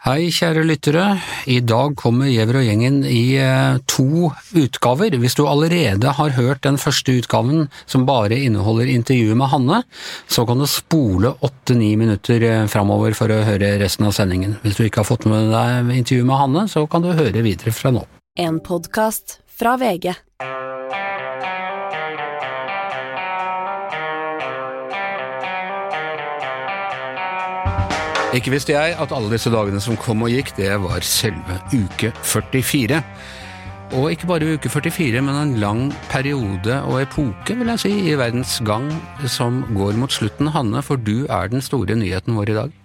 Hei, kjære lyttere. I dag kommer Gjever og gjengen i eh, to utgaver. Hvis du allerede har hørt den første utgaven, som bare inneholder intervjuet med Hanne, så kan du spole åtte–ni minutter eh, framover for å høre resten av sendingen. Hvis du ikke har fått med deg intervjuet med Hanne, så kan du høre videre fra nå. En podkast fra VG. Ikke visste jeg at alle disse dagene som kom og gikk, det var selve uke 44. Og ikke bare uke 44, men en lang periode og epoke, vil jeg si, i verdens gang som går mot slutten. Hanne, for du er den store nyheten vår i dag.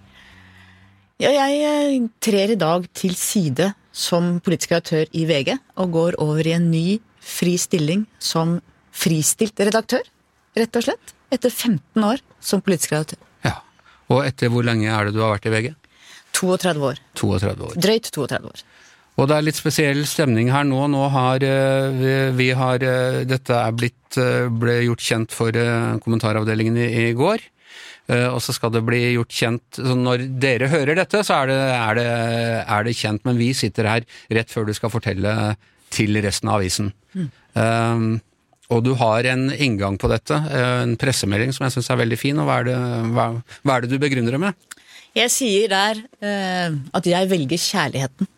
Ja, jeg eh, trer i dag til side som politisk redaktør i VG, og går over i en ny fri stilling som fristilt redaktør, rett og slett. Etter 15 år som politisk redaktør. Og etter hvor lenge er det du har vært i VG? 32 år. 32 år. Drøyt 32 år. Og det er litt spesiell stemning her nå. Nå har eh, vi, vi har eh, Dette er blitt, eh, ble gjort kjent for kommentaravdelingen i, i går. Og så skal det bli gjort kjent så Når dere hører dette, så er det, er, det, er det kjent, men vi sitter her rett før du skal fortelle til resten av avisen. Eh, og du har en inngang på dette, eh, en pressemelding som jeg syns er veldig fin. og Hva er det, hva, hva er det du begrunner det med? Jeg sier der eh, at jeg velger kjærligheten.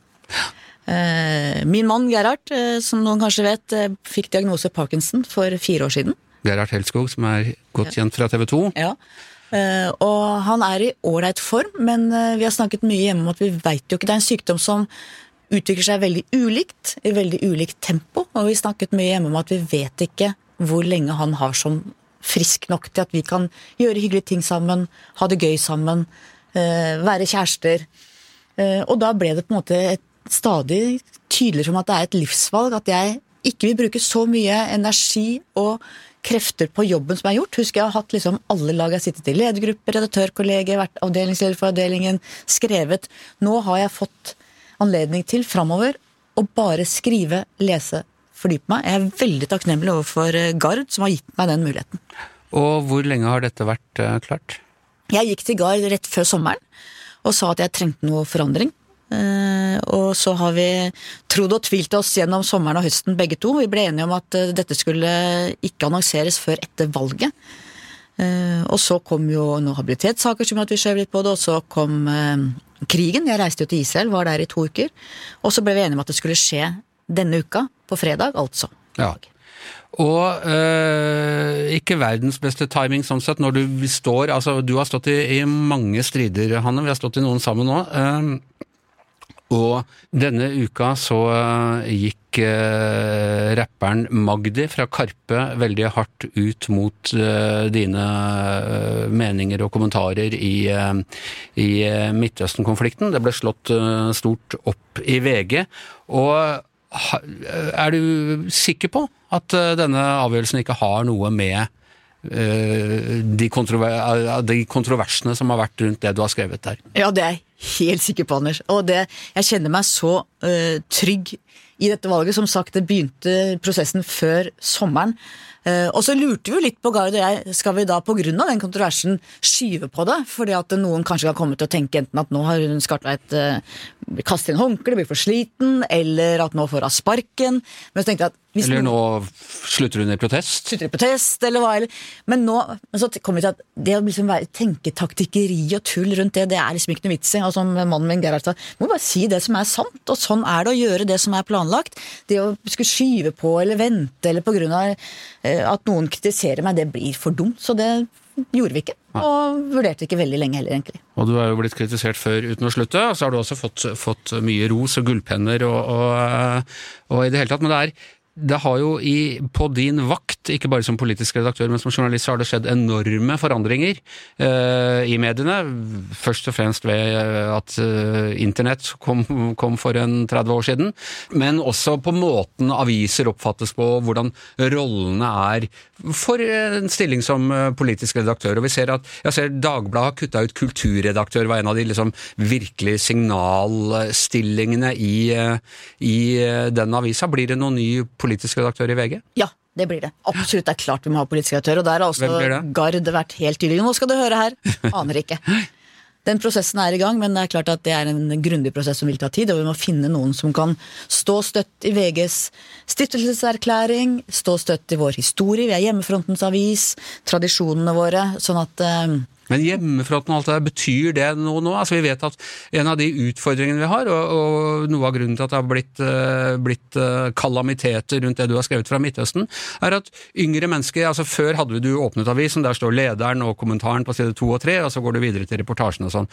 Eh, min mann Gerhard, eh, som noen kanskje vet, eh, fikk diagnose Parkinson for fire år siden. Gerhard Helskog, som er godt kjent fra TV 2. Ja. Eh, og han er i ålreit form, men vi har snakket mye hjemme om at vi veit jo ikke Det er en sykdom som utvikler seg veldig ulikt, i veldig ulikt tempo. Og vi snakket mye hjemme om at vi vet ikke hvor lenge han har som frisk nok til at vi kan gjøre hyggelige ting sammen, ha det gøy sammen, eh, være kjærester. Eh, og da ble det på en måte stadig tydeligere som at det er et livsvalg, at jeg ikke vil bruke så mye energi og krefter på jobben som er gjort. Husker jeg har hatt liksom alle lag jeg har sittet i. Ledergruppe, redaktørkollegium, vært avdelingsleder for avdelingen, skrevet. Nå har jeg fått anledning til framover å bare skrive, lese, fordype meg. Jeg er veldig takknemlig overfor eh, Gard, som har gitt meg den muligheten. Og hvor lenge har dette vært eh, klart? Jeg gikk til Gard rett før sommeren og sa at jeg trengte noe forandring. Uh, og så har vi trodd og tvilt oss gjennom sommeren og høsten begge to. Vi ble enige om at uh, dette skulle ikke annonseres før etter valget. Uh, og så kom jo noen habilitetssaker som gjorde at vi skjøv litt på det, og så kom krigen. Jeg reiste jo til Israel, var der i to uker. Og så ble vi enige om at det skulle skje denne uka, på fredag, altså. Ja. Og øh, ikke verdens beste timing sånn sett, når du står Altså, du har stått i, i mange strider, Hanne, vi har stått i noen sammen nå. Øh, og denne uka så øh, gikk øh, rapperen Magdi fra Karpe veldig hardt ut mot øh, dine øh, meninger og kommentarer i, øh, i Midtøsten-konflikten. Det ble slått stort opp i VG. Og er du sikker på at denne avgjørelsen ikke har noe med de, kontrover de kontroversene som har vært rundt det du har skrevet der? Ja, det er jeg helt sikker på, Anders. Og det, jeg kjenner meg så uh, trygg i dette valget. Som sagt, det begynte prosessen før sommeren. Eh, og så lurte vi litt på Gard og jeg, skal vi da pga. den kontroversen skyve på det? Fordi at noen kanskje kan komme til å tenke enten at nå har hun Skartveit uh, kastet inn håndkle, blir for sliten, eller at nå får hun sparken. Men så tenkte jeg at hvis Eller nå slutter hun i protest? slutter i protest, eller hva. Eller. Men nå men så kom vi til at det å liksom være, tenke taktikkeri og tull rundt det, det er liksom ikke noe vits i. Og som mannen min Gerhard sa, må bare si det som er sant, og sånn er det å gjøre det som er planlagt. Det å skulle skyve på eller vente eller på grunn av eh, at noen kritiserer meg, det blir for dumt. Så det gjorde vi ikke. Og vurderte ikke veldig lenge heller, egentlig. Og du er jo blitt kritisert før uten å slutte, og så har du også fått, fått mye ros og gullpenner og, og, og i det hele tatt. Men det er det har jo i, på din vakt, ikke bare som politisk redaktør, men som journalist, så har det skjedd enorme forandringer uh, i mediene. Først og fremst ved eh, at uh, internett kom, kom for en 30 år siden. Men også på måten aviser oppfattes på, hvordan rollene er for en stilling som politisk redaktør. Og vi ser at jeg ser Dagbladet har kutta ut kulturredaktør, var en av de liksom virkelig signalstillingene i, i den avisa. Blir det noen ny politisk redaktør i VG? Ja, det blir det. Absolutt, det er klart vi må ha politisk redaktør. Og der har også Hvem? Gard vært helt tydelig. Nå skal du høre her. Aner ikke. den prosessen er i gang, men det er klart at det er en grundig prosess som vil ta tid, og vi må finne noen som kan stå støtt i VGs stiftelseserklæring, stå støtt i vår historie, vi er hjemmefrontens avis, tradisjonene våre, sånn at eh, Men hjemmefronten og alt det der, betyr det noe nå? Altså Vi vet at en av de utfordringene vi har, og, og noe av grunnen til at det har blitt, uh, blitt uh, kalamiteter rundt det du har skrevet fra Midtøsten, er at yngre mennesker altså Før hadde du åpnet avisen, der står lederen og kommentaren på side to og tre, og så går du videre til reportasjen og sånn.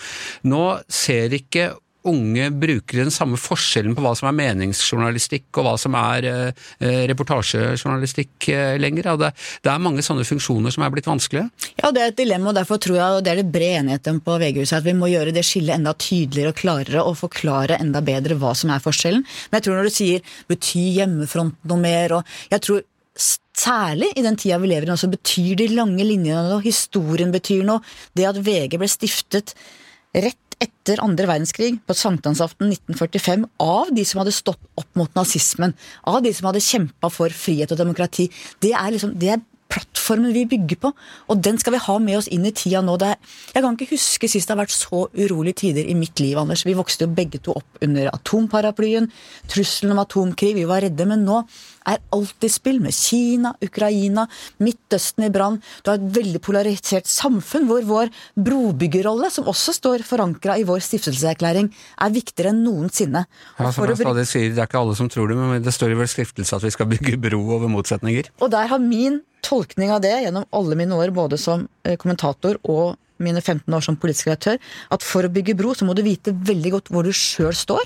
Nå ser ikke unge bruker den samme forskjellen på hva som er meningsjournalistikk og hva som er eh, eh reportasjejournalistikk eh, lenger. Det, det, er mange sånne funksjoner som er blitt vanskelige. Ja, det er et dilemma, og derfor tror jeg og det er det bred enighet om på VG-huset, at vi må gjøre det skillet enda tydeligere og klarere og forklare enda bedre hva som er forskjellen. Men jeg tror når du sier betyr hjemmefront noe mer, og jeg tror Særlig i den tida vi lever i nå, så betyr de lange linjene noe, historien betyr noe. Det at VG ble stiftet rett etter andre verdenskrig, på sankthansaften 1945, av de som hadde stått opp mot nazismen, av de som hadde kjempa for frihet og demokrati. Det er, liksom, det er plattformen vi bygger på, og den skal vi ha med oss inn i tida nå. Er, jeg kan ikke huske sist det har vært så urolige tider i mitt liv, Anders. Vi vokste jo begge to opp under atomparaplyen, trusselen om atomkrig, vi var redde, men nå er alt i spill med Kina, Ukraina, Midtøsten i brann. Du har et veldig polarisert samfunn hvor vår brobyggerrolle, som også står forankra i vår stiftelseserklæring, er viktigere enn noensinne. Ja, som jeg stadig sier, Det er ikke alle som tror det, men det står i vår skriftelse at vi skal bygge bro over motsetninger. Og der har min tolkning av det gjennom alle mine år både som eh, kommentator og mine 15 år som politisk redaktør, at for å bygge bro, så må du vite veldig godt hvor du sjøl står.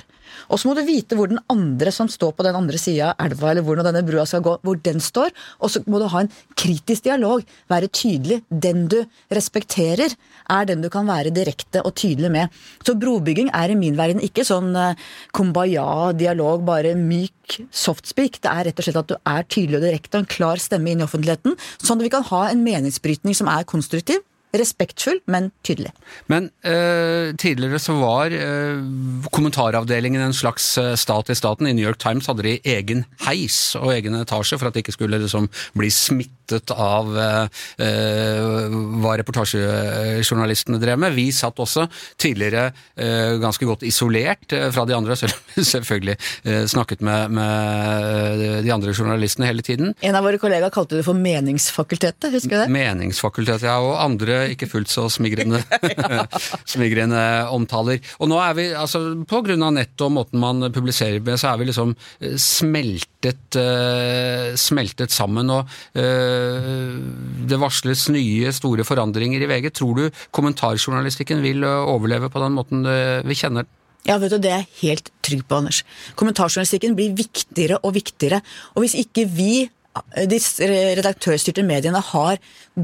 Og så må du vite hvor den andre som står på den andre sida av elva, eller hvor denne brua skal gå, hvor den står. Og så må du ha en kritisk dialog. Være tydelig. Den du respekterer, er den du kan være direkte og tydelig med. Så brobygging er i min verden ikke sånn uh, kumbaya-dialog, bare myk softspeak. Det er rett og slett at du er tydelig og direkte og en klar stemme inn i offentligheten, sånn at vi kan ha en meningsbrytning som er konstruktiv, respektfull, men tydelig. Men eh, tidligere så var eh, kommentaravdelingen en slags eh, stat i staten. I New York Times hadde de egen heis og egen etasje for at det ikke skulle liksom, bli smittet av eh, eh hva reportasjejournalistene drev med. Vi satt også tidligere eh, ganske godt isolert fra de andre, selv om vi selvfølgelig snakket med, med, de andre journalistene hele tiden. En av våre kollegaer kalte det for Meningsfakultetet, husker du det? Meningsfakultetet, ja. Og andre ikke fullt så smigrende, smigrende omtaler. Og nå er vi, altså på grunn av nett og måten man publiserer med, så er vi liksom eh, smeltet, smeltet sammen. Og det varsles nye, store forandringer i VG. Tror du kommentarjournalistikken vil overleve på den måten vi kjenner den? Ja, vet du, Det er jeg helt trygg på, Anders. Kommentarjournalistikken blir viktigere og viktigere. Og hvis ikke vi de redaktørstyrte mediene har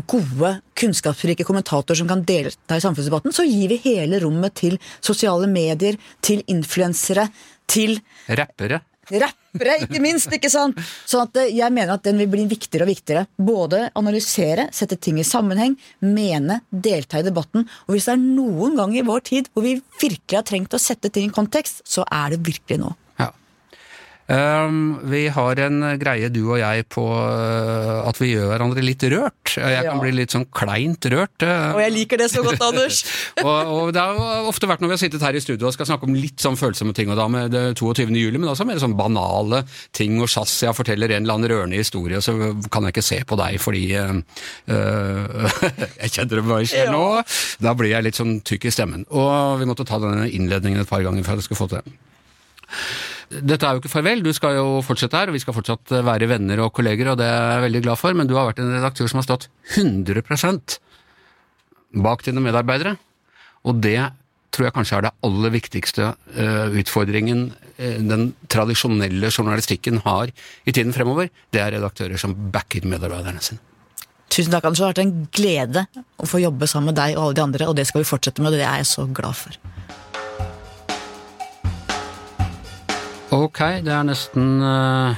gode, kunnskapsrike kommentatorer som kan delta i samfunnsdebatten, så gir vi hele rommet til sosiale medier, til influensere, til Rappere. Rappere, ikke minst! ikke sant? Sånn at eh, jeg mener at den vil bli viktigere og viktigere. Både analysere, sette ting i sammenheng, mene, delta i debatten. Og hvis det er noen gang i vår tid hvor vi virkelig har trengt å sette ting i kontekst, så er det virkelig nå. Um, vi har en greie, du og jeg, på uh, at vi gjør hverandre litt rørt. Jeg kan bli litt sånn kleint rørt. Uh. Og jeg liker det så godt, Anders! og, og, det har ofte vært når vi har sittet her i studio og skal snakke om litt sånn følsomme ting, og da med det 22. juli, men også mer sånn banale ting, og Shazia forteller en eller annen rørende historie, så kan jeg ikke se på deg fordi uh, Jeg kjenner det bare skjer nå! Da blir jeg litt sånn tykk i stemmen. Og vi måtte ta denne innledningen et par ganger for at jeg skulle få til det. Dette er jo ikke farvel, du skal jo fortsette her, og vi skal fortsatt være venner og kolleger, og det er jeg veldig glad for, men du har vært en redaktør som har stått 100% bak dine medarbeidere, og det tror jeg kanskje er det aller viktigste uh, utfordringen uh, den tradisjonelle journalistikken har i tiden fremover. Det er redaktører som backer medarbeiderne sine. Tusen takk, Anders. Det har vært en glede å få jobbe sammen med deg og alle de andre, og det skal vi fortsette med, og det er jeg så glad for. Ok, det er nesten uh,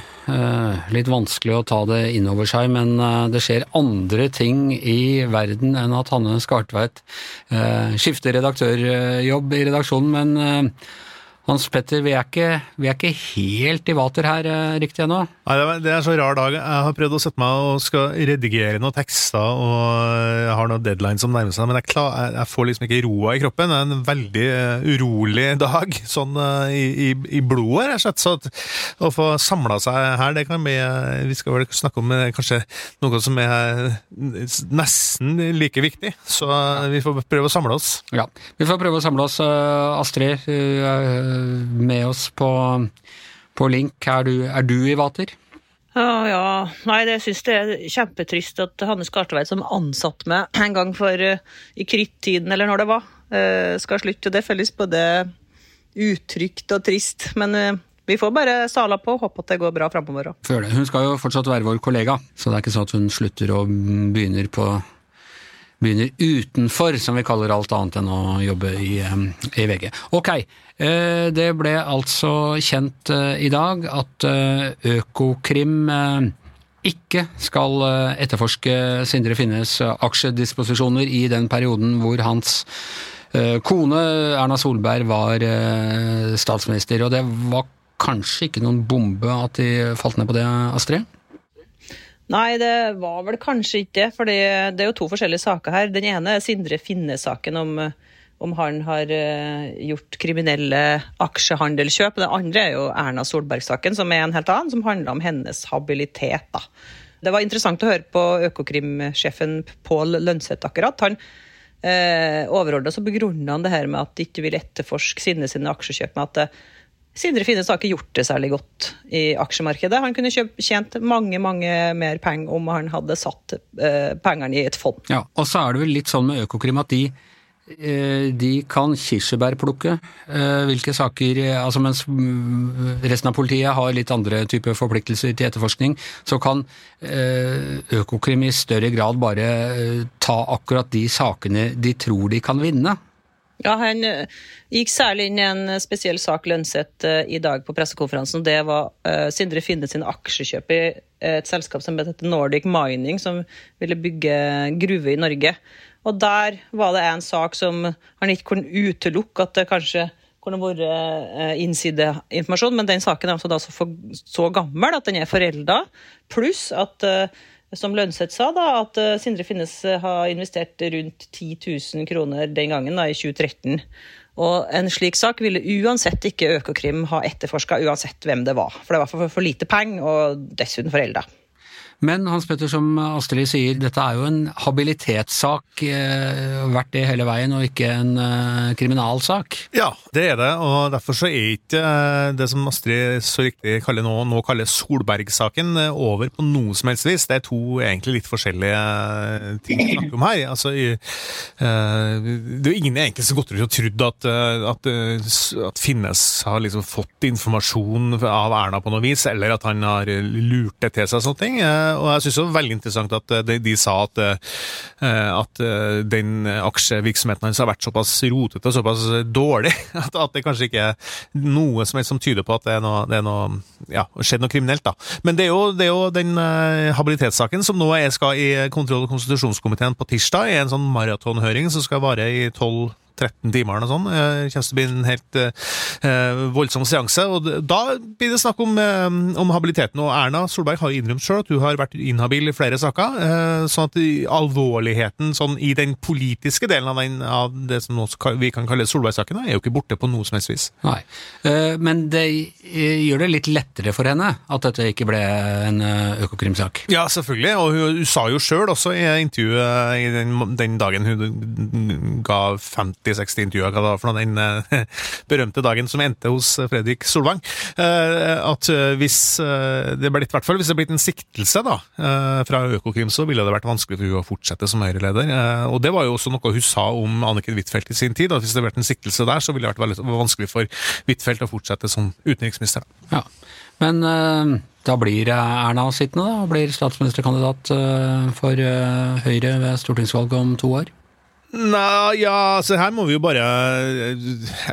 litt vanskelig å ta det inn over seg, men uh, det skjer andre ting i verden enn at Hanne Skartveit uh, skifter redaktørjobb i redaksjonen. Men Hans Petter, vi er ikke, vi er ikke helt i vater her eh, riktig ennå? Nei, det er- så rar dag. Jeg har prøvd å sette meg og skal redigere noen tekster, og jeg har noen deadlines som nærmer seg, men jeg, klar, jeg, får liksom ikke roa i kroppen. Det er en veldig eh, urolig dag, sånn eh, i, i, i blodet, rett og slett. Så at, å få samla seg her, det kan bli eh, Vi skal vel snakke om eh, kanskje noe som er nesten like viktig, så vi får prøve å samle oss. Ja. Vi får prøve å samle oss. Eh, Astrid, eh, med oss på, på link. Er du, er du i vater? Ja, ja. Nei, det syns det er kjempetrist at Hanne Skartveit, som ansatte meg en gang for eh, i krittiden, eller når det var, eh, skal slutte. Det føles både utrygt og trist. Men eh, vi får bare sala på og håpe at det går bra framover òg. Hun skal jo fortsatt være vår kollega, så det er ikke sånn at hun slutter og begynner på Begynner utenfor, som vi kaller alt annet enn å jobbe i, i VG. Ok, eh, det ble altså kjent eh, i dag at eh, Økokrim ikke skal etterforske Sindre Finnes aksjedisposisjoner i den perioden hvor hans kone Erna Solberg var statsminister. Og det var kanskje ikke noen bombe at de falt ned på det, Astrid? Nei, det var vel kanskje ikke det, for det er jo to forskjellige saker her. Den ene er Sindre Finne-saken om, om han har eh, gjort kriminelle aksjehandelkjøp. Den andre er jo Erna Solberg-saken, som er en helt annen, som handler om hennes habilitet. da. Det var interessant å høre på Økokrim-sjefen Pål Lønseth akkurat. Han eh, overordna så begrunna han det her med at de ikke vil etterforske Sinne sine aksjekjøp med at eh, Sindre Finnes har ikke gjort det særlig godt i aksjemarkedet. Han kunne kjøpt, tjent mange mange mer penger om han hadde satt eh, pengene i et fond. Ja, og så er det vel litt sånn med Økokrim at de, eh, de kan kirsebærplukke eh, hvilke saker eh, altså Mens mm, resten av politiet har litt andre typer forpliktelser til etterforskning, så kan eh, Økokrim i større grad bare eh, ta akkurat de sakene de tror de kan vinne. Ja, Han eh, gikk særlig inn i en spesiell sak Lønseth eh, i dag på pressekonferansen. Det var eh, Sindre Finne sin aksjekjøp i et selskap som het Nordic Mining, som ville bygge gruve i Norge. Og Der var det en sak som han ikke kunne utelukke at det kanskje kunne vært eh, innsideinformasjon, men den saken er altså så, for, så gammel at den er forelda. Pluss at eh, som Lønseth sa, da, at eh, Sindre Finnes eh, har investert rundt 10 000 kroner den gangen, da, i 2013. Og en slik sak ville uansett ikke Økokrim ha etterforska, uansett hvem det var. For det var for, for lite penger, og dessuten forelda. Men Hans Petter, som Astrid sier, dette er jo en habilitetssak, eh, vært det hele veien, og ikke en eh, kriminalsak. Ja, det er det, og derfor så er ikke eh, det som Astrid så riktig kaller nå, nå kaller Solberg-saken, over på noe som helst vis. Det er to egentlig litt forskjellige ting vi snakker om her. Altså, det er ingen egentlig som gått rundt og trodd at, at, at Finnes har liksom fått informasjon av Erna på noe vis, eller at han har lurt det til seg sånne ting. Eh, Og jeg syns det var veldig interessant at eh, de, de sa at, eh, at den aksjevirksomheten hans har vært såpass rotete og såpass dårlig at, at det kanskje ikke er noe som helst som tyder på at det er noe, det er noe ja, skjedd noe kriminelt. da. Men det er jo, det er jo den habilitetssaken som nå er, skal i kontroll- og konstitusjonskomiteen på tirsdag, i en sånn maratonhøring som skal vare i 12 13 timer eller noe sånt. det kommer til å bli en helt eh, voldsom seanse. og Da blir det snakk om, eh, om habiliteten. Og Erna Solberg har innrømt sjøl at hun har vært inhabil i flere saker. Eh, sånn at alvorligheten sånn, i den politiske delen av, den, av det som vi kan kalle Solberg-saken, er jo ikke borte på noe som helst vis. Nei. Eh, Men det eh, gjør det litt lettere for henne at dette ikke ble en økokrimsak? Ja, selvfølgelig. Og hun, hun sa jo sjøl også i intervjuet i den, den dagen hun ga 50-60 intervjuer, hva for den eh, berømte dagen som endte hos Fredrik Solvang, eh, at eh, hvis det ble, hvert fall hvis det ble en siktelse da, fra Økokrim, så ville det vært vanskelig for hun å fortsette som Høyre-leder. Og det var jo også noe hun sa om Anniken Huitfeldt i sin tid, at hvis det ble en siktelse der, så ville det vært vanskelig for Huitfeldt å fortsette som utenriksminister. Ja. Men da blir Erna sittende, da, og blir statsministerkandidat for Høyre ved stortingsvalget om to år. Nei, ja, altså her må vi jo bare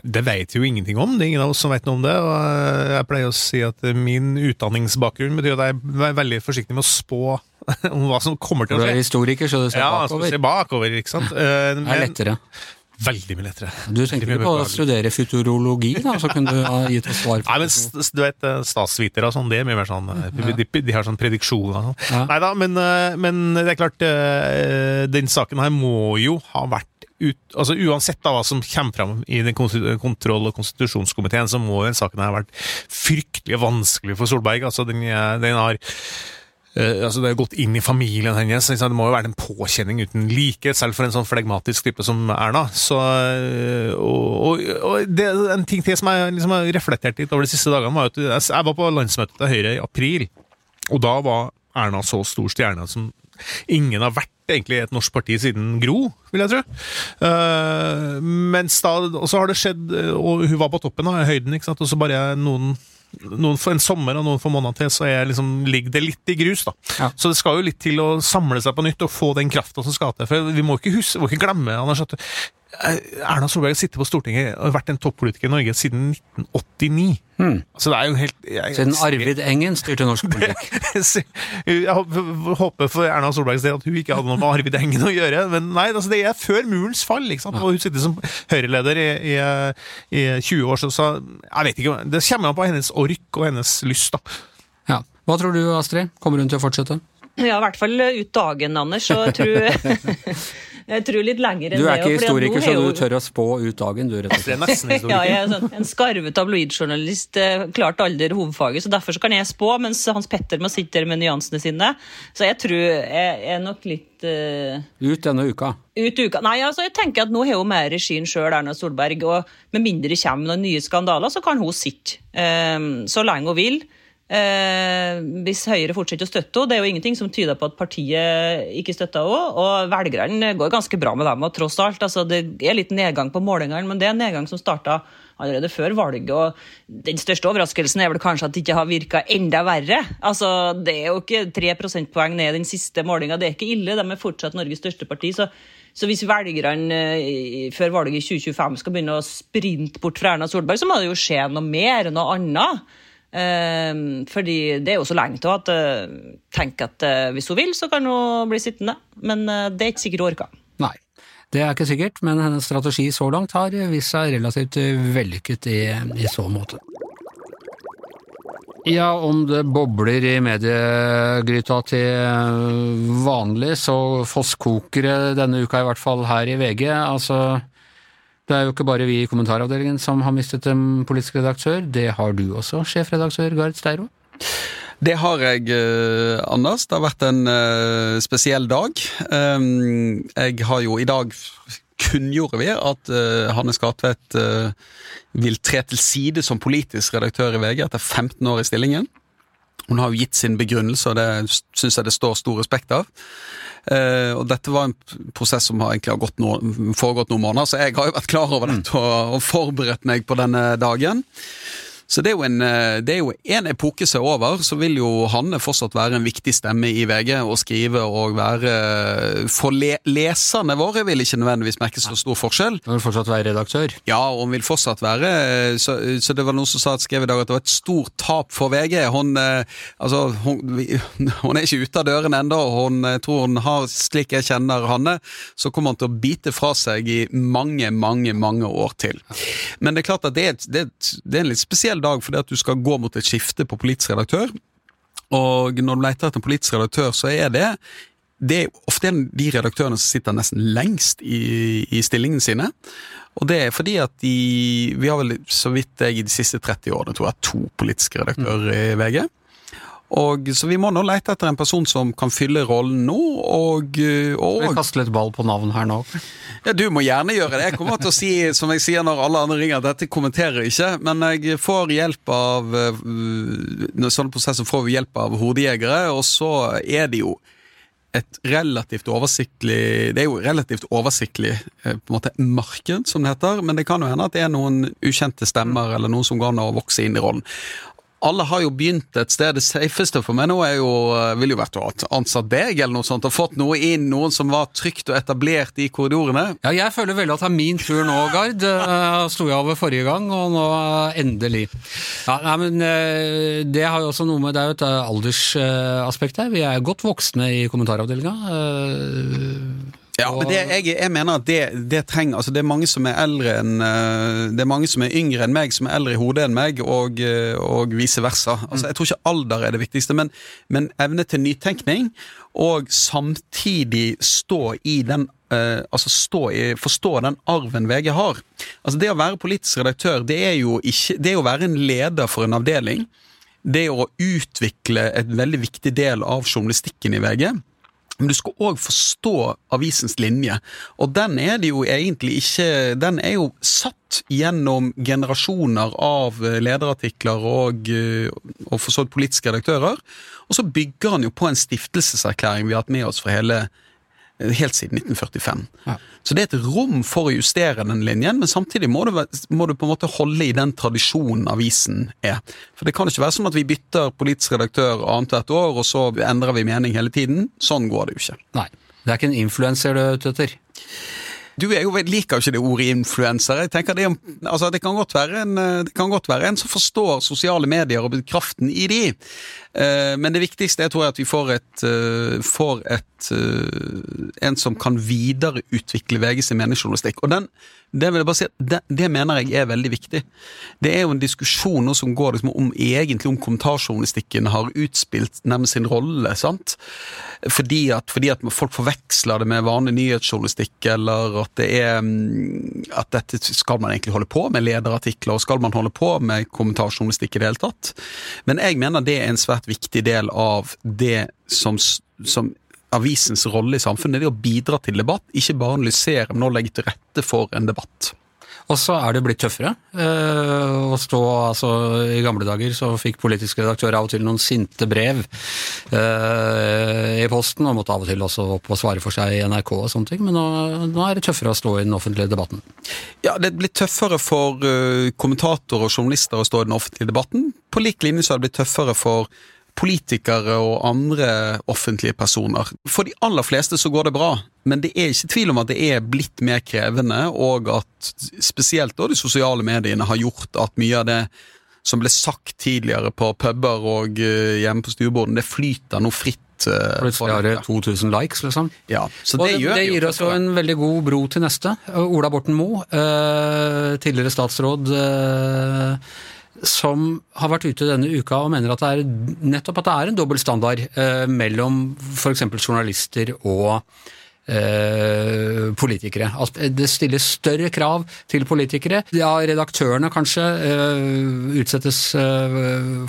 Det vet vi jo ingenting om. Det er ingen av oss som vet noe om det. og eh, Jeg pleier å si at min utdanningsbakgrunn betyr at jeg er veldig forsiktig med å spå om hva som kommer til Du er historiker, så du ser Ja, bakover. se bakover, ikke sant. Eh, Det er lettere. Veldig mye lettere. Du tenker ikke på å studere futurologi, da, så kunne du ha gitt oss svar Nei, men du vet, eh, statsvitere og sånn, det er mye mer sånn eh, de, de har sånn prediksjoner og sånn. Ja. Nei da, men, eh, men det er klart Den saken her må jo ha vært ut, altså Uansett da hva som kommer fram i den kontroll- og konstitusjonskomiteen, så må den saken her ha vært fryktelig vanskelig for Solberg. altså Den, den har Eh, altså Det har gått inn i familien hennes. Liksom. Det må jo være en påkjenning uten like, selv for en sånn flegmatisk type som Erna. Så, uh, og, og, det, En ting til som jeg liksom har reflektert litt over de siste dagene, var at jeg, var på landsmøtet til Høyre i april, og da var Erna så stor stjerne som ingen har vært egentlig i et norsk parti siden Gro, vil jeg tro. Uh, mens da, og så har det skjedd, og hun var på toppen av høyden, ikke sant? og så bare noen noen for en sommer og noen for måneder til, så er liksom, ligger det litt i grus. da. Ja. Så det skal jo litt til å samle seg på nytt og få den krafta som skal til. For vi må ikke, huske, må ikke glemme Anders, at Erna Solberg har sittet på Stortinget og vært en toppolitiker i Norge siden 1989. Så det er jo helt jeg, Siden Arvid Engen styrte norsk politikk. jeg håper- for Erna Solbergs del at hun ikke hadde noe med Arvid Engen å gjøre. Men nei, altså det er før murens fall. ikke sant? Og hun sitter som Høyre-leder i, i, i 20 år, så, så jeg vet ikke. Det kommer an på hennes ork og hennes lyst. da. Ja. Hva tror du, Astrid? Kommer hun til å fortsette? Ja, i hvert fall ut dagen, Anders. Så jeg tror, jeg tror litt lenger enn det. Du er ikke historiker, er så du tør å spå ut dagen, du, rett og Det slett. nesten Ja, jeg er sånn, en skarve tabloidjournalist. eh, Klart aldri hovedfaget, så derfor så kan jeg spå, mens Hans Petter må sitte der med nyansene sine. Så jeg tror jeg er nok litt uh... Ut denne uka. ut uka. Nei, altså jeg tenker at nå har hun mer regien sjøl, Erna Solberg. Og med mindre det kommer noen nye skandaler, så kan hun sitte um, så lenge hun vil. Eh, hvis Høyre fortsetter å støtte henne. Det er jo ingenting som tyder på at partiet ikke støtter henne. Og velgerne går ganske bra med dem, og tross alt. Altså, det er litt nedgang på målingene, men det er en nedgang som starta allerede før valget. og Den største overraskelsen er vel kanskje at det ikke har virka enda verre. Altså, Det er jo ikke tre prosentpoeng ned i den siste målinga, det er ikke ille. De er fortsatt Norges største parti. så så hvis velgerne eh, før valget i 2025 skal begynne å sprinte bort fra Erna Solberg, så må det jo skje noe mer, noe annet. Eh, fordi det er jo så lenge til at eh, tenk at eh, hvis hun vil, så kan hun bli sittende. Men eh, det er ikke sikkert hun orker. Nei. Det er ikke sikkert, men hennes strategi så langt har vist seg relativt vellykket i, i så måte. Ja, om det bobler i mediegryta til vanlig, så fosskoker det denne uka, i hvert fall her i VG. Altså, det er jo ikke bare vi i kommentaravdelingen som har mistet en politisk redaktør, det har du også, sjefredaktør Gard Steiro. Det har jeg, eh, Anders. Det har vært en eh, spesiell dag. Um, jeg har jo i dag kunngjorde vi at uh, Hanne Skartvedt uh, vil tre til side som politisk redaktør i VG etter 15 år i stillingen. Hun har jo gitt sin begrunnelse, og det syns jeg det står stor respekt av. Uh, og dette var en prosess som har egentlig har gått noe, foregått noen måneder, så jeg har jo vært klar over dette og, og forberedt meg på denne dagen. Så det er, jo en, eh, det er jo en epoke som er over, så vil jo Hanne fortsatt være en viktig stemme i VG og skrive og være For le, leserne våre vil ikke nødvendigvis merke så stor forskjell. Hun vil fortsatt være redaktør. Ja, og hun vil fortsatt være så, så det var noen som sa at skrev i dag at det var et stort tap for VG. Hun, eh, altså, hun, hun er ikke ute av døren ennå, hun tror hun har, slik jeg kjenner Hanne, så kommer hun til å bite fra seg i mange, mange, mange år til. Men det er klart at det det det er en litt spesiell dag fordi at du skal gå mot et skifte på politisk redaktør. Og når du leter etter en politisk redaktør, så er det det er ofte de redaktørene som sitter nesten lengst i, i stillingene sine. Og det er fordi at de Vi har vel så vidt jeg i de siste 30 årene tror jeg to politiske redaktører i VG. Og, så vi må nå lete etter en person som kan fylle rollen nå, og, og Vi kaste litt ball på navn her nå. ja, Du må gjerne gjøre det. Jeg kommer til å si som jeg sier når alle andre ringer, at dette kommenterer ikke. Men jeg får hjelp av øh, Når sånne prosesser får vi hjelp av hodejegere, og så er det jo et relativt oversiktlig Det er jo relativt oversiktlig eh, på en måte marked, som det heter, men det kan jo hende at det er noen ukjente stemmer eller noen som går an å vokse inn i rollen. Alle har jo begynt et sted. Det safeste for meg nå er jo, eh, ville jo vært å ha ansatt deg eller noe sånt, og fått noe inn, noen som var trygt og etablert i korridorene. Ja, jeg føler veldig at det er min tur nå, Gard. Uh, Sto jeg over forrige gang, og nå eh, endelig. Ja, nei, men eh, Det har jo også noe med Det er jo et eh, aldersaspekt her. Vi er godt voksne i kommentaravdelinga. Ja, men det, jeg, jeg mener at det, det trenger altså Det er mange som er eldre enn eh, Det er mange som er yngre enn meg, som er eldre i hodet enn meg, og, eh, og vice versa. Altså, Jeg tror ikke alder er det viktigste, men, men evne til nytenkning, og samtidig stå i den eh, altså i, Forstå den arven VG har. Altså Det å være politisk redaktør, det er jo ikke Det å være en leder for en avdeling. Det å utvikle et veldig viktig del av journalistikken i VG. Men du skal òg forstå avisens linje, og den er det jo egentlig ikke Den er jo satt gjennom generasjoner av eh, lederartikler og, eh, og for så vidt politiske redaktører. Og så bygger han jo på en stiftelseserklæring vi har hatt med oss fra hele helt siden 1945. Ja. Så det er et rom for å justere den linjen, men samtidig må du, må du på en måte holde i den tradisjonen avisen er. For det kan ikke være sånn at vi bytter politisk redaktør annethvert år, og så endrer vi mening hele tiden. Sånn går det jo ikke. Nei. Det er ikke en influenser du er ute etter. Du er jo, liker jo ikke det ordet influenser. Jeg tenker det, altså det, kan en, det kan godt være en som forstår sosiale medier og kraften i de. Eh, Men det viktigste jeg tror jeg at vi får et, eh, får et eh, en som kan videreutvikle VGs sin meningsjournalistikk. Og den, det vil jeg bare si det, det mener jeg er veldig viktig. Det er jo en diskusjon nå som går liksom om egentlig om kommentarjournalistikken har utspilt nærmest sin rolle. sant? Fordi at, fordi at folk forveksler det med vanlig nyhetsjournalistikk, eller at det er mm, at dette skal man egentlig holde på med lederartikler, og skal man holde på med kommentarjournalistikk i det hele tatt? Men jeg mener det er en svært viktig del av det som, som avisens rolle i samfunnet, er å bidra til debatt, ikke bare analysere, men å legge til rette for en debatt. Og så er det blitt tøffere eh, å stå altså I gamle dager så fikk politiske redaktører av og til noen sinte brev eh, i posten, og måtte av og til også opp og svare for seg i NRK og sånne ting, men nå, nå er det tøffere å stå i den offentlige debatten. Ja, det er blitt tøffere for uh, kommentatorer og journalister å stå i den offentlige debatten. På lik linje så har det blitt tøffere for politikere og andre offentlige personer. For de aller fleste så går det bra, men det er ikke tvil om at det er blitt mer krevende, og at spesielt da de sosiale mediene har gjort at mye av det som ble sagt tidligere på puber og uh, hjemme på stueborden, det flyter nå fritt. uh, Plutselig har det 2000 likes, liksom. Ja, så Og det, det, gjør det gir oss jo en veldig god bro til neste. Ola Borten Moe, eh, tidligere statsråd, eh, som har vært ute denne uka og mener at det er nettopp at det er en dobbel standard eh, mellom f.eks. journalister og eh, politikere. At det stilles større krav til politikere. Ja, redaktørene kanskje eh, utsettes eh,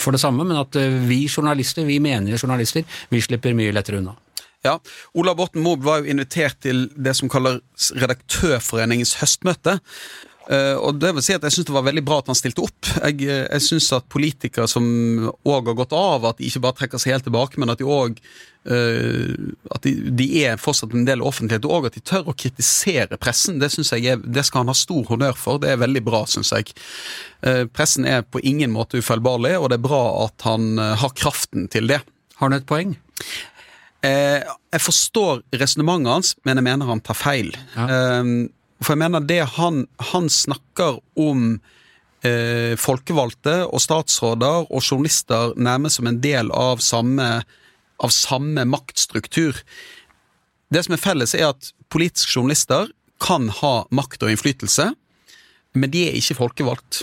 for det samme, men at eh, vi journalister, vi menige journalister, vi slipper mye lettere unna. Ja, Ola Borten Moe var jo invitert til det som kalles Redaktørforeningens høstmøte. Eh, og det vil si at Jeg syns det var veldig bra at han stilte opp. Jeg, uh, jeg syns at politikere som òg har gått av, at de ikke bare trekker seg helt tilbake, men at de òg At de, de er fortsatt en del offentlighet, og at de tør å kritisere pressen. Det synes jeg er, det skal han ha stor honnør for. Det er veldig bra, syns jeg. Uh, pressen er på ingen måte ufeilbarlig, og det er bra at han har kraften til det. Har han et poeng? Eh, jeg forstår resonnementet hans, men jeg mener han tar feil. Ja. For jeg mener det han, han snakker om eh, folkevalgte og statsråder og journalister nærmest som en del av samme, av samme maktstruktur. Det som er felles, er at politiske journalister kan ha makt og innflytelse, men de er ikke folkevalgt.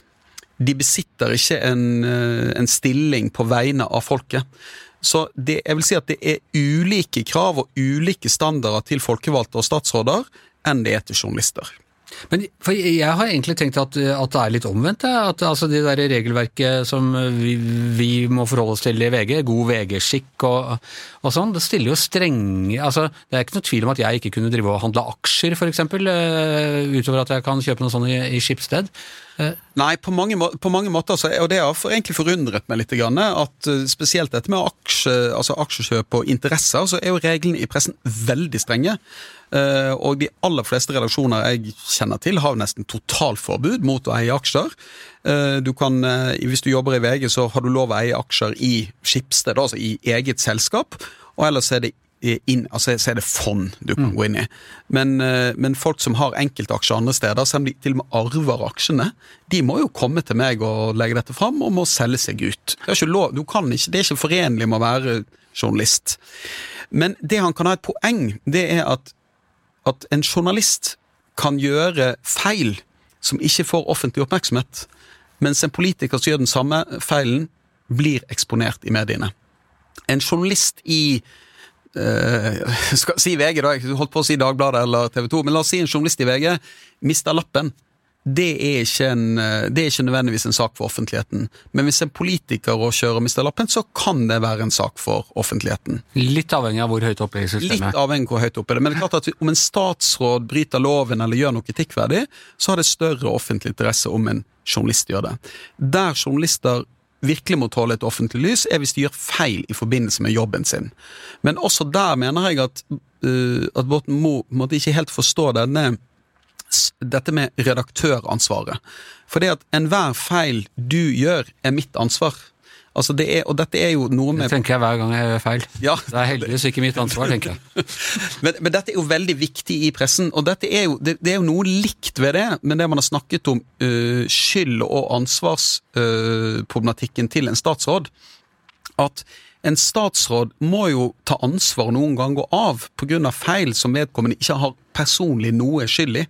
De besitter ikke en, eh, en stilling på vegne av folket. Så det, jeg vil si at det er ulike krav og ulike standarder til folkevalgte og statsråder enn det er til journalister. Men for Jeg har egentlig tenkt at, at det er litt omvendt. At altså Det der regelverket som vi, vi må forholde oss til i VG, god VG-skikk og, og sånn, det stiller jo strenge altså Det er ikke noe tvil om at jeg ikke kunne drive og handle aksjer, f.eks., uh, utover at jeg kan kjøpe noe sånt i, i Schibsted. Uh, Nei, på mange, på mange måter, så, og det har for, egentlig forundret meg litt, grann, at uh, spesielt dette med aksje, altså aksjekjøp og interesser, så er jo reglene i pressen veldig strenge. Uh, og de aller fleste redaksjoner jeg kjenner til, har jo nesten totalforbud mot å eie aksjer. Uh, du kan, uh, hvis du jobber i VG, så har du lov å eie aksjer i Skipsted, altså i eget selskap, og ellers er det inn, altså så er det fond du kan gå inn i. Men, eh, men folk som har enkeltaksjer andre steder, selv om de til og med arver aksjene, de må jo komme til meg og legge dette fram, og må selge seg ut. Det er ikke, lov, du kan ikke, det er ikke forenlig med å være journalist. Men det han kan ha et poeng, det er at at en journalist kan gjøre feil som ikke får offentlig oppmerksomhet, mens en politiker som gjør den samme feilen, blir eksponert i mediene. En journalist i eh, skal si VG, da, jeg holdt på å si Dagbladet eller TV 2, men la oss si en journalist i VG mister lappen det er, en, eh, det er ikke nødvendigvis en sak for offentligheten. Men hvis en politiker og kjører mister lappen, så kan det være en sak for offentligheten. Litt avhengig av hvor høyt oppe i systemet. Litt avhengig av hvor høyt oppe det. Men det er klart at om en statsråd bryter loven eller gjør noe kritikkverdig, så har det større offentlig interesse om en journalist gjør det. Der journalister virkelig må tåle et offentlig lys, er hvis de gjør feil i forbindelse med jobben sin. Men også der mener jeg at, uh, at Borten Moe ikke helt forstå denne dette med redaktøransvaret. For det at enhver feil du gjør, er mitt ansvar. Altså det er, og dette er jo noe med Det tenker jeg hver gang jeg gjør feil. Ja. Det er heldigvis ikke mitt ansvar, tenker jeg. men, men, dette er jo veldig viktig i pressen, og dette er jo, det, det er jo noe likt ved det, med det man har snakket om uh, skyld- og ansvarsproblematikken uh, til en statsråd. At en statsråd må jo ta ansvar noen ganger av pga. feil som vedkommende ikke har personlig noe skyld i.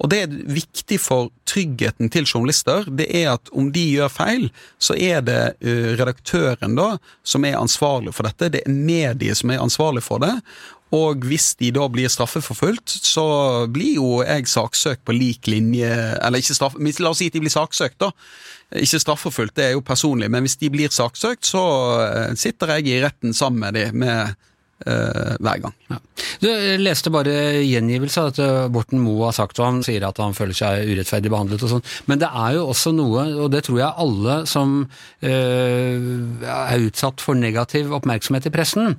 Og det er viktig for tryggheten til journalister. Det er at om de gjør feil, så er det uh, redaktøren da som er ansvarlig for dette. Det er mediet som er ansvarlig for det. Og hvis de da blir straffeforfulgt, så blir jo jeg saksøkt på lik linje Eller ikke straff, la oss si at de blir saksøkt, da. Ikke straffeforfulgt, det er jo personlig, men hvis de blir saksøkt, så eh, sitter jeg i retten sammen med de med uh, hver gang. Ja. Du leste bare gjengivelse av dette Borten Moe har sagt, og han sier at han føler seg urettferdig behandlet og sånn. Men det er jo også noe, og det tror jeg alle som uh, er utsatt for negativ oppmerksomhet i pressen,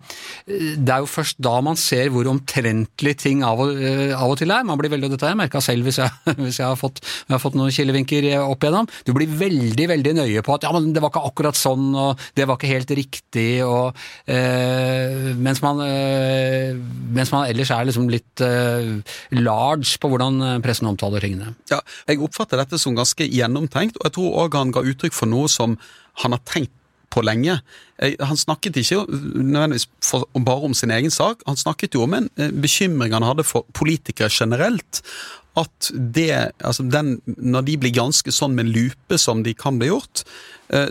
det er jo først da man ser hvor omtrentlig ting av og, uh, av og til er. Man blir veldig, Dette har jeg merka selv hvis jeg, hvis jeg, har fått, har fått noen kilevinker opp igjennom. Du blir veldig, veldig nøye på at ja, men det var ikke akkurat sånn, og det var ikke helt riktig, og mens man man, eh, mens man ellers er liksom litt uh, large på hvordan eh, pressen omtaler tingene. Ja, jeg oppfatter dette som ganske gjennomtenkt, og jeg tror òg han ga uttrykk for noe som han har tenkt på lenge. Han snakket ikke nødvendigvis for, bare om sin egen sak, han snakket jo om en bekymring han hadde for politikere generelt. At det, altså den, når de blir ganske sånn med lupe som de kan bli gjort,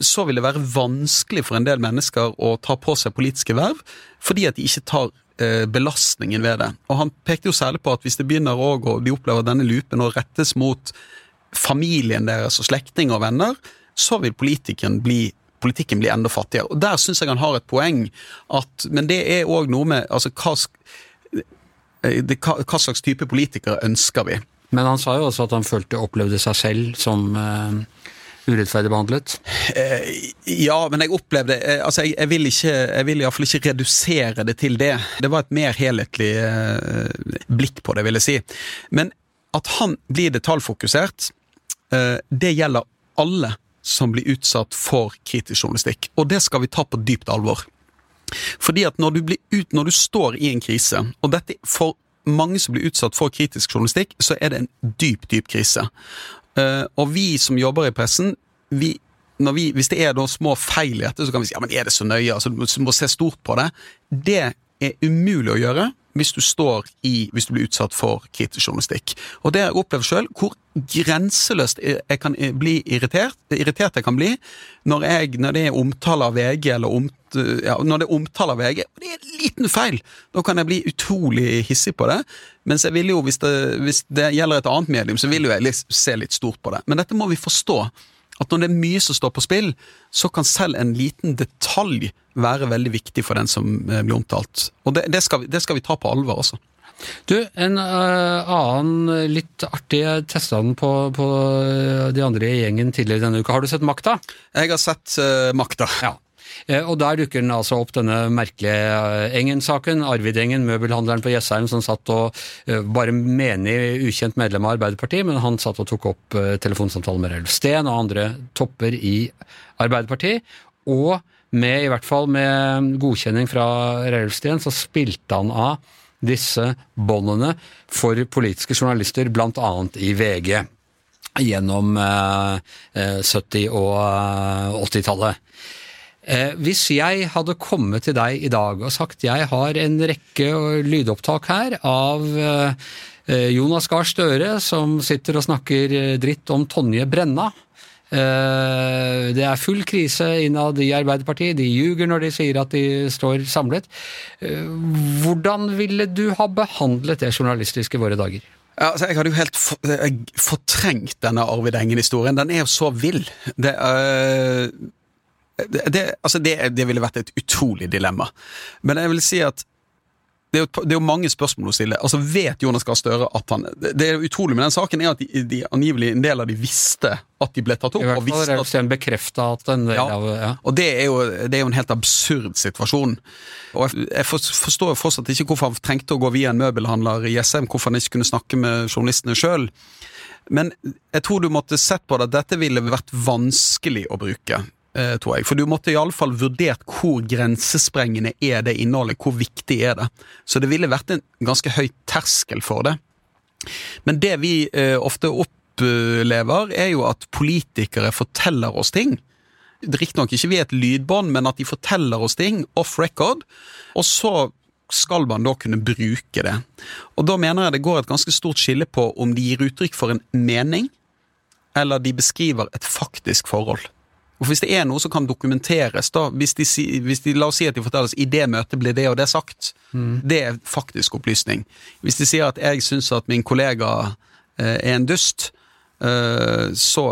så vil det være vanskelig for en del mennesker å ta på seg politiske verv fordi at de ikke tar eh, belastningen ved det. Og Han pekte jo særlig på at hvis det begynner å de opplever denne lupen å rettes mot familien deres og slektninger og venner, så vil politikken bli politikken blir enda fattigere. Og Der syns jeg han har et poeng, at, men det er òg noe med altså, hva, eh, det, hva, slags type politikere ønsker vi? Men han sa jo også at han følte opplevde seg selv som uh, urettferdig behandlet? Eh, ja, men jeg opplevde eh, Altså, jeg, jeg vil ikke Jeg vil iallfall ikke redusere det til det. Det var et mer helhetlig blikk på det, vil jeg si. Men at han blir detaljfokusert, det gjelder alle som blir utsatt for kritisk journalistikk. Og det skal vi ta på dypt alvor. Fordi at når du, blir ut, når du står i en krise, og dette for mange som blir utsatt for kritisk journalistikk, så er det en dyp, dyp krise. Uh, og vi som jobber i pressen, vi, vi, hvis det er noen små feil i dette, så kan vi si ja, men er det så nøye? altså Du må se stort på det. Det er umulig å gjøre hvis du står i, hvis du blir utsatt for kritisk journalistikk. Og det jeg opplevd sjøl, hvor grenseløst jeg kan bli irritert, irritert jeg kan bli når, jeg, når det er omtale av VG, eller om, ja, når det er omtale av VG, og det er en liten feil! Da kan jeg bli utrolig hissig på det. Mens jeg ville jo, hvis det, hvis det gjelder et annet medium, så vil jo jeg se litt stort på det. Men dette må vi forstå at når det er mye som står på spill, så kan selv en liten detalj være veldig viktig for den som eh, blir omtalt. Og det, det, skal, vi, det skal, vi, ta på alvor også. Du, en uh, annen litt artig Jeg testa den på, på, de andre i gjengen tidligere denne uka. Har du sett Makta? Jeg har sett uh, Makta. Ja. Eh, og der dukker den altså opp, denne merkelige eh, Engen-saken. Arvid Engen, møbelhandleren på Jessheim, som satt og eh, bare menig ukjent medlem av Arbeiderpartiet, men han satt og tok opp telefonsamtaler med Relf Steen og andre topper i Arbeiderpartiet. Og med, i hvert fall med godkjenning fra Relf Steen, så spilte han av disse båndene for politiske journalister, bl.a. i VG gjennom eh, 70- og 80-tallet. Eh, hvis jeg hadde kommet til deg i dag og sagt jeg har en rekke lydopptak her av eh, Jonas Gahr Støre som sitter og snakker eh, dritt om Tonje Brenna. Det er full krise innad i Arbeiderpartiet, de ljuger når de sier at de står samlet. Hvordan ville du ha behandlet det journalistiske våre dager? Ja, altså, jeg hadde jo helt for, fortrengt denne Arvid Engen-historien. Den er jo så vill. Det, øh, det, altså det, det ville vært et utrolig dilemma. Men jeg vil si at det er, jo, det er jo mange spørsmål å stille. Altså, Vet Jonas Gahr Støre at han Det er utrolig med den saken er at de, de angivelig en del av de visste at de ble tatt opp. I hvert fall visste at bekrefta at en del Ja. av ja. og det er, jo, det er jo en helt absurd situasjon. Og jeg, jeg for- forstår fortsatt ikke hvorfor han trengte å gå via en møbelhandler i SM, hvorfor han ikke kunne snakke med journalistene sjøl. Men jeg tror du måtte sett på det at dette ville vært vanskelig å bruke. Eh, Tror jeg. For du måtte iallfall vurdert hvor grensesprengende er det innholdet, hvor viktig er det. Så det ville vært en ganske høy terskel for det. Men det vi eh, ofte opplever, er jo at politikere forteller oss ting. Riktignok ikke via et lydbånd, men at de forteller oss ting off record, og så skal man da kunne bruke det. Og da mener jeg det går et ganske stort skille på om de gir uttrykk for en mening, eller de beskriver et faktisk forhold. Og Hvis det er noe som kan dokumenteres, da, hvis de, hvis de, la oss si at de forteller oss i det møtet ble det og det sagt, det er faktisk opplysning. Hvis de sier at jeg syns at min kollega eh, er en dust, eh, så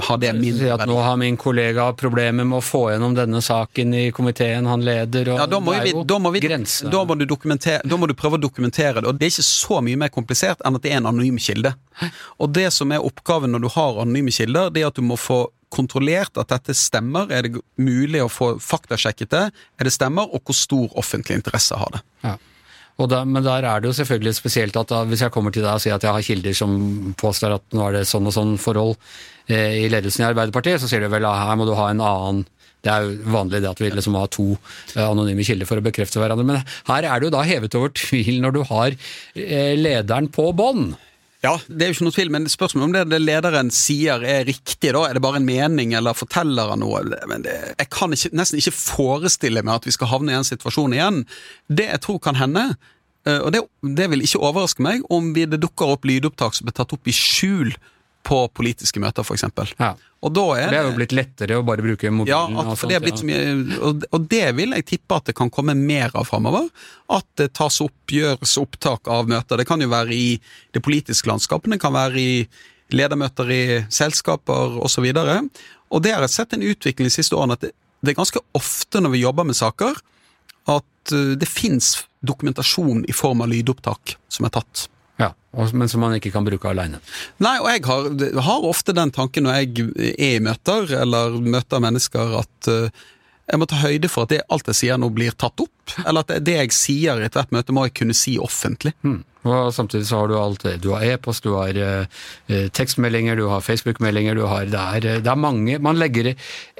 har det Si at nå har min kollega problemer med å få gjennom denne saken i komiteen. Han leder, og Ja, da må, vi, da, må vi, da, må du da må du prøve å dokumentere det, og det er ikke så mye mer komplisert enn at det er en anonym kilde. Og det som er oppgaven når du har anonyme kilder, det er at du må få kontrollert at dette stemmer. Er det mulig å få faktasjekket det? Er det stemmer, og hvor stor offentlig interesse har det? Ja. Da, men der er det jo selvfølgelig spesielt at da, hvis jeg kommer til deg og sier at jeg har kilder som påstår at nå er det sånn og sånn forhold eh, i ledelsen i Arbeiderpartiet, så sier du vel at her må du ha en annen det er jo vanlig det at vi liksom har to eh, anonyme kilder for å bekrefte hverandre, men her er det jo da hevet over tvil når du har eh, lederen på bånd. Ja, det er jo ikke noe tvil, men spørsmålet om det, det lederen sier er riktig, da? Er det bare en mening, eller forteller han noe? Men det, jeg kan ikke, nesten ikke forestille meg at vi skal havne i en situasjon igjen. Det jeg tror kan hende, eh, og det, det vil ikke overraske meg, om vi, det dukker opp lydopptak som blir tatt opp i skjul på politiske møter, f.eks. Ja. Og da er Det er jo blitt lettere å bare bruke ja, mobilen. at og sånt, det er blitt så ja. mye, og, og det vil jeg tippe at det kan komme mer av framover. At det tas opp, gjøres opptak av møter. Det kan jo være i det politiske landskapet, det kan være i ledermøter i selskaper osv. Og, så og det har jeg sett en utvikling de siste årene, at det, det er ganske ofte når vi jobber med saker, at eh, det fins dokumentasjon i form av lydopptak som er tatt. Ja, men som man ikke kan bruke aleine. Nei, og jeg har, har ofte den tanken når jeg er i møter, eller møter mennesker, at uh, jeg må ta høyde for at det, alt jeg sier nå blir tatt opp. Eller at det, det jeg sier i ethvert møte må jeg kunne si offentlig. Mm. Og samtidig så har du alt det. Du har e-post, du har eh, eh, tekstmeldinger, du har Facebook-meldinger, du har det er, eh, det er mange Man legger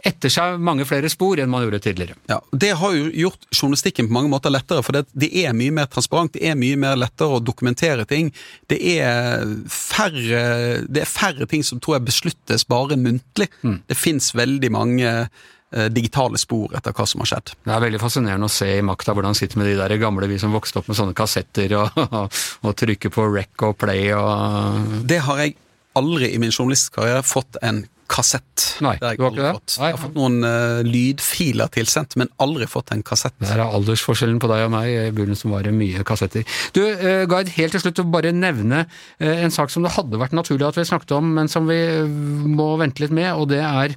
etter seg mange flere spor enn man gjorde tidligere. Ja, Det har jo gjort journalistikken på mange måter lettere, for det, det er mye mer transparent, det er mye mer lettere å dokumentere ting. Det er færre, det er færre ting som tror jeg besluttes bare muntlig. Det fins veldig mange digitale spor etter hva som har skjedd. Det er veldig fascinerende å se i makta hvordan han sitter med de der gamle, vi som vokste opp med sånne kassetter og, og trykker på rec og play og Det har jeg aldri i min journalistkarriere fått en kassett. Nei, Det har jeg du har aldri det? fått. Nei. Jeg har fått noen uh, lydfiler tilsendt, men aldri fått en kassett. Der er aldersforskjellen på deg og meg. I begynnelsen var det mye kassetter. Du, uh, Gard, helt til slutt å bare nevne uh, en sak som det hadde vært naturlig at vi snakket om, men som vi eh, må vente litt med, og det er eh,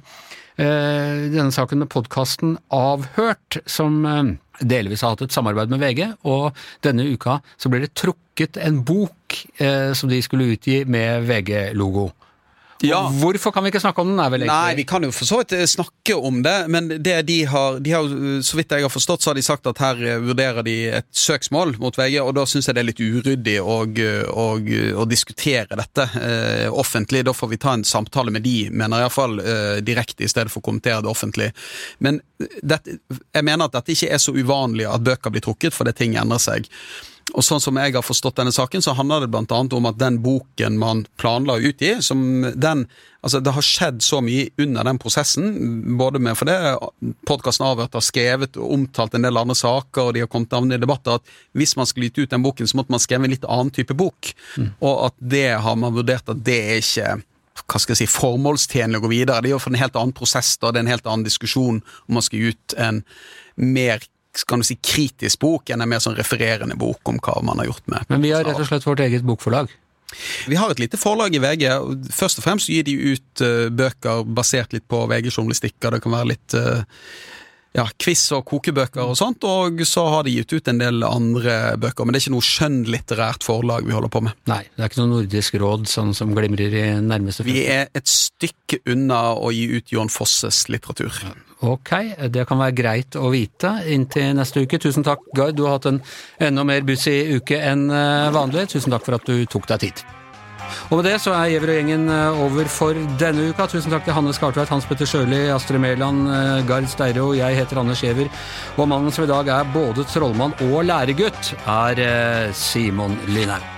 denne saken med podkasten Avhørt, som eh, delvis har hatt et samarbeid med VG, og denne uka så ble det trukket en bok eh, som de skulle utgi med VG-logo. Ja. Hvorfor kan vi ikke snakke om den? er vel egentlig... Nei, vi kan jo for så vidt eh, snakke om det, men det de har, de har så vidt jeg har forstått, så har de sagt at her eh, vurderer de et søksmål mot VG, og da syns jeg det er litt uryddig å, eh, å, å diskutere dette eh, offentlig. Da får vi ta en samtale med de, mener iallfall eh, direkte, i stedet for å kommentere det offentlig. Men dette, jeg mener at dette ikke er så uvanlig at bøker blir trukket, fordi ting endrer seg. Og sånn som jeg har forstått denne saken, så handler det annet om at den boken man planla å utgi, som den Altså, det har skjedd så mye under den prosessen, både med fordi podkasten Avhørt har skrevet og omtalt en del andre saker, og de har kommet navn i debatter, at hvis man skulle gitt ut den boken, så måtte man skrive en litt annen type bok. Mm. Og at det har man vurdert at det er ikke hva skal jeg si, formålstjenlig å gå videre. Det er jo for en helt annen prosess, da. det er en helt annen diskusjon om man skal gi ut en mer kan du si, kritisk bok enn en mer sånn refererende bok om hva man har gjort med Men vi har rett og slett vårt eget bokforlag? Vi har et lite forlag i VG. Først og fremst gir de ut uh, bøker basert litt på VG-journalistikk. Det kan være litt uh, ja, quiz og kokebøker og sånt, og så har de gitt ut en del andre bøker. Men det er ikke noe skjønnlitterært forlag vi holder på med. Nei, det er ikke noe Nordisk råd sånn som glimrer i nærmeste fremtid? Vi er et stykke unna å gi ut John Fosses litteratur. Ok, det kan være greit å vite inntil neste uke. Tusen takk, Gard. Du har hatt en enda mer bussig uke enn eh, vanlig. Tusen takk for at du tok deg tid. Og med det så er Giæver og gjengen eh, over for denne uka. Tusen takk til Hanne Skartveit, Hans Petter Sjøli, Astrid Mæland, eh, Gard Steiro. Jeg heter Anders Giæver. Og mannen som i dag er både trollmann og læregutt, er eh, Simon Linhaug.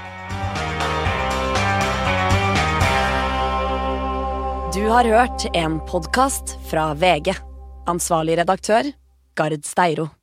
Du har hørt en podkast fra VG. Ansvarlig redaktør, Gard Steiro.